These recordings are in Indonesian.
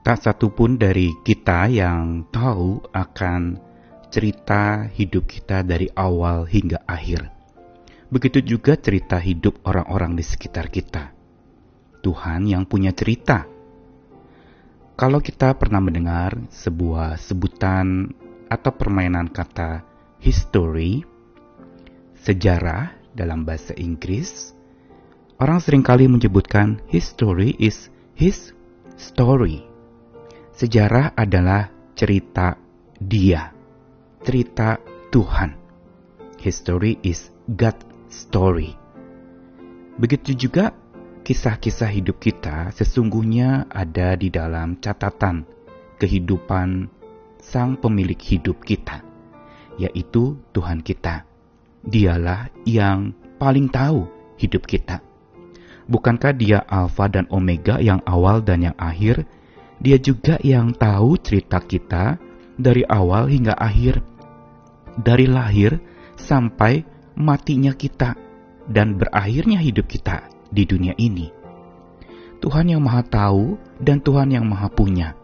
Tak satu pun dari kita yang tahu akan cerita hidup kita dari awal hingga akhir. Begitu juga cerita hidup orang-orang di sekitar kita. Tuhan yang punya cerita. Kalau kita pernah mendengar sebuah sebutan atau permainan kata history, sejarah dalam bahasa Inggris, orang sering kali menyebutkan history is his story. Sejarah adalah cerita dia, cerita Tuhan. History is God story. Begitu juga kisah-kisah hidup kita sesungguhnya ada di dalam catatan kehidupan sang pemilik hidup kita, yaitu Tuhan kita. Dialah yang paling tahu hidup kita. Bukankah dia Alfa dan Omega yang awal dan yang akhir, dia juga yang tahu cerita kita dari awal hingga akhir, dari lahir sampai matinya kita, dan berakhirnya hidup kita di dunia ini. Tuhan yang Maha Tahu dan Tuhan yang Maha Punya,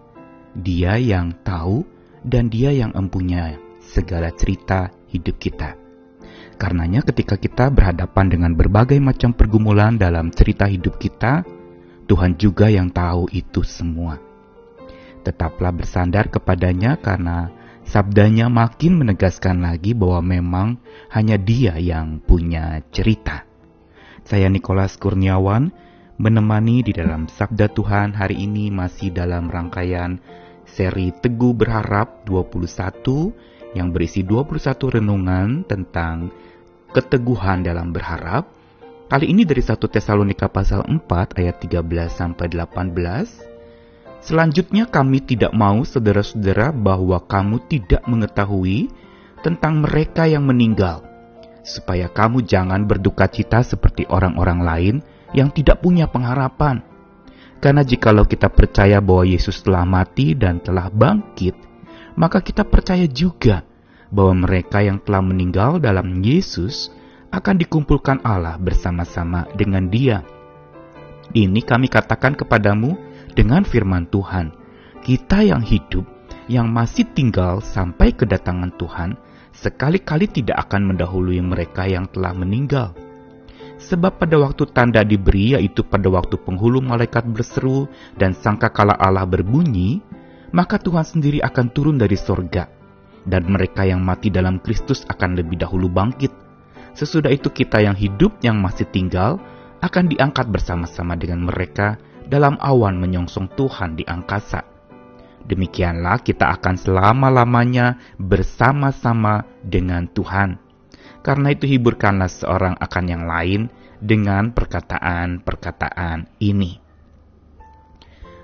Dia yang tahu dan Dia yang empunya segala cerita hidup kita. Karenanya, ketika kita berhadapan dengan berbagai macam pergumulan dalam cerita hidup kita, Tuhan juga yang tahu itu semua tetaplah bersandar kepadanya karena sabdanya makin menegaskan lagi bahwa memang hanya dia yang punya cerita. Saya Nikolas Kurniawan menemani di dalam Sabda Tuhan hari ini masih dalam rangkaian seri Teguh Berharap 21 yang berisi 21 renungan tentang keteguhan dalam berharap. Kali ini dari 1 Tesalonika pasal 4 ayat 13 sampai 18 Selanjutnya kami tidak mau saudara-saudara bahwa kamu tidak mengetahui tentang mereka yang meninggal, supaya kamu jangan berduka cita seperti orang-orang lain yang tidak punya pengharapan. Karena jikalau kita percaya bahwa Yesus telah mati dan telah bangkit, maka kita percaya juga bahwa mereka yang telah meninggal dalam Yesus akan dikumpulkan Allah bersama-sama dengan Dia. Ini kami katakan kepadamu dengan firman Tuhan, kita yang hidup, yang masih tinggal sampai kedatangan Tuhan, sekali-kali tidak akan mendahului mereka yang telah meninggal. Sebab pada waktu tanda diberi, yaitu pada waktu penghulu malaikat berseru dan sangka kala Allah berbunyi, maka Tuhan sendiri akan turun dari sorga, dan mereka yang mati dalam Kristus akan lebih dahulu bangkit. Sesudah itu kita yang hidup yang masih tinggal akan diangkat bersama-sama dengan mereka dalam awan menyongsong Tuhan di angkasa. Demikianlah kita akan selama-lamanya bersama-sama dengan Tuhan. Karena itu hiburkanlah seorang akan yang lain dengan perkataan-perkataan ini.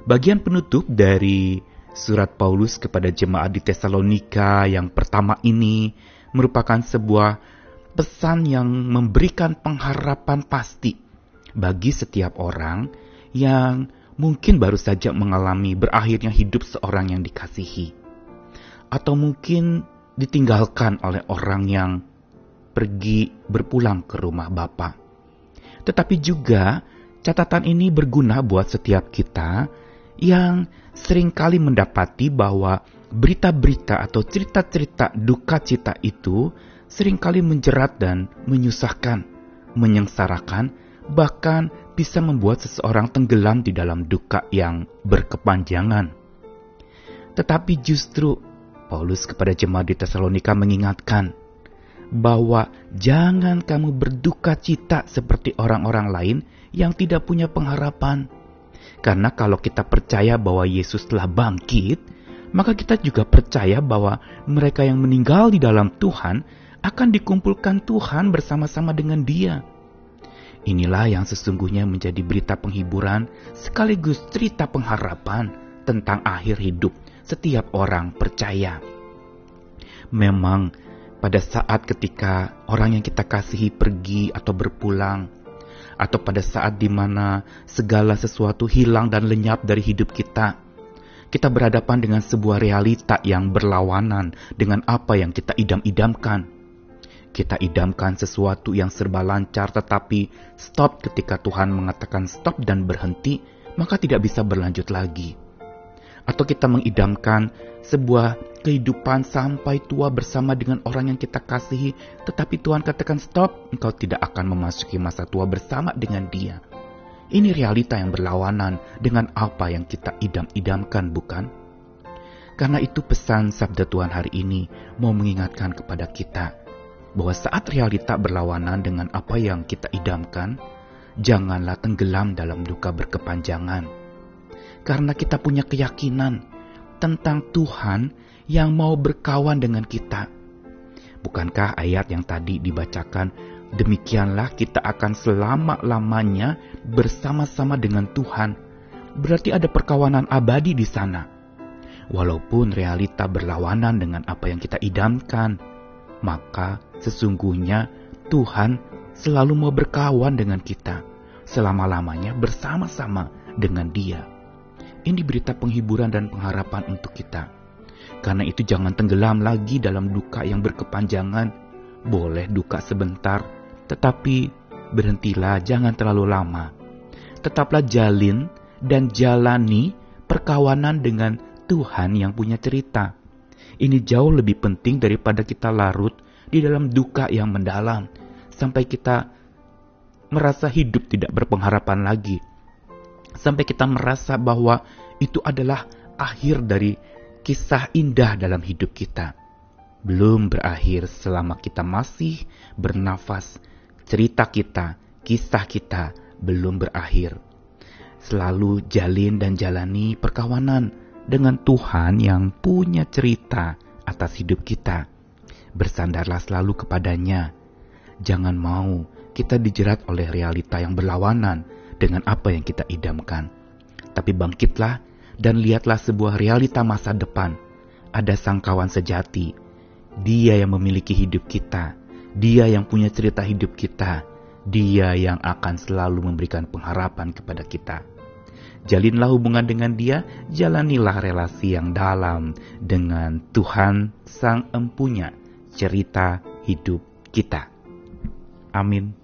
Bagian penutup dari surat Paulus kepada jemaat di Tesalonika yang pertama ini merupakan sebuah pesan yang memberikan pengharapan pasti bagi setiap orang yang mungkin baru saja mengalami berakhirnya hidup seorang yang dikasihi, atau mungkin ditinggalkan oleh orang yang pergi berpulang ke rumah Bapa. Tetapi juga catatan ini berguna buat setiap kita yang sering kali mendapati bahwa berita-berita atau cerita-cerita duka cita itu sering kali menjerat dan menyusahkan, menyengsarakan, bahkan bisa membuat seseorang tenggelam di dalam duka yang berkepanjangan. Tetapi justru Paulus kepada jemaat di Tesalonika mengingatkan bahwa jangan kamu berduka cita seperti orang-orang lain yang tidak punya pengharapan. Karena kalau kita percaya bahwa Yesus telah bangkit, maka kita juga percaya bahwa mereka yang meninggal di dalam Tuhan akan dikumpulkan Tuhan bersama-sama dengan Dia. Inilah yang sesungguhnya menjadi berita penghiburan sekaligus cerita pengharapan tentang akhir hidup setiap orang percaya. Memang pada saat ketika orang yang kita kasihi pergi atau berpulang, atau pada saat di mana segala sesuatu hilang dan lenyap dari hidup kita, kita berhadapan dengan sebuah realita yang berlawanan dengan apa yang kita idam-idamkan kita idamkan sesuatu yang serba lancar tetapi stop ketika Tuhan mengatakan stop dan berhenti, maka tidak bisa berlanjut lagi. Atau kita mengidamkan sebuah kehidupan sampai tua bersama dengan orang yang kita kasihi, tetapi Tuhan katakan stop, engkau tidak akan memasuki masa tua bersama dengan dia. Ini realita yang berlawanan dengan apa yang kita idam-idamkan, bukan? Karena itu pesan sabda Tuhan hari ini mau mengingatkan kepada kita bahwa saat realita berlawanan dengan apa yang kita idamkan, janganlah tenggelam dalam duka berkepanjangan. Karena kita punya keyakinan tentang Tuhan yang mau berkawan dengan kita. Bukankah ayat yang tadi dibacakan, demikianlah kita akan selama-lamanya bersama-sama dengan Tuhan. Berarti ada perkawanan abadi di sana. Walaupun realita berlawanan dengan apa yang kita idamkan, maka sesungguhnya Tuhan selalu mau berkawan dengan kita, selama-lamanya bersama-sama dengan Dia. Ini berita penghiburan dan pengharapan untuk kita. Karena itu jangan tenggelam lagi dalam duka yang berkepanjangan. Boleh duka sebentar, tetapi berhentilah jangan terlalu lama. Tetaplah jalin dan jalani perkawanan dengan Tuhan yang punya cerita. Ini jauh lebih penting daripada kita larut di dalam duka yang mendalam sampai kita merasa hidup tidak berpengharapan lagi. Sampai kita merasa bahwa itu adalah akhir dari kisah indah dalam hidup kita. Belum berakhir selama kita masih bernafas. Cerita kita, kisah kita belum berakhir. Selalu jalin dan jalani perkawanan dengan Tuhan yang punya cerita atas hidup kita. Bersandarlah selalu kepadanya Jangan mau kita dijerat oleh realita yang berlawanan dengan apa yang kita idamkan. Tapi bangkitlah dan lihatlah sebuah realita masa depan. Ada sang kawan sejati. Dia yang memiliki hidup kita. Dia yang punya cerita hidup kita. Dia yang akan selalu memberikan pengharapan kepada kita. Jalinlah hubungan dengan dia, jalanilah relasi yang dalam dengan Tuhan Sang Empunya cerita hidup kita. Amin.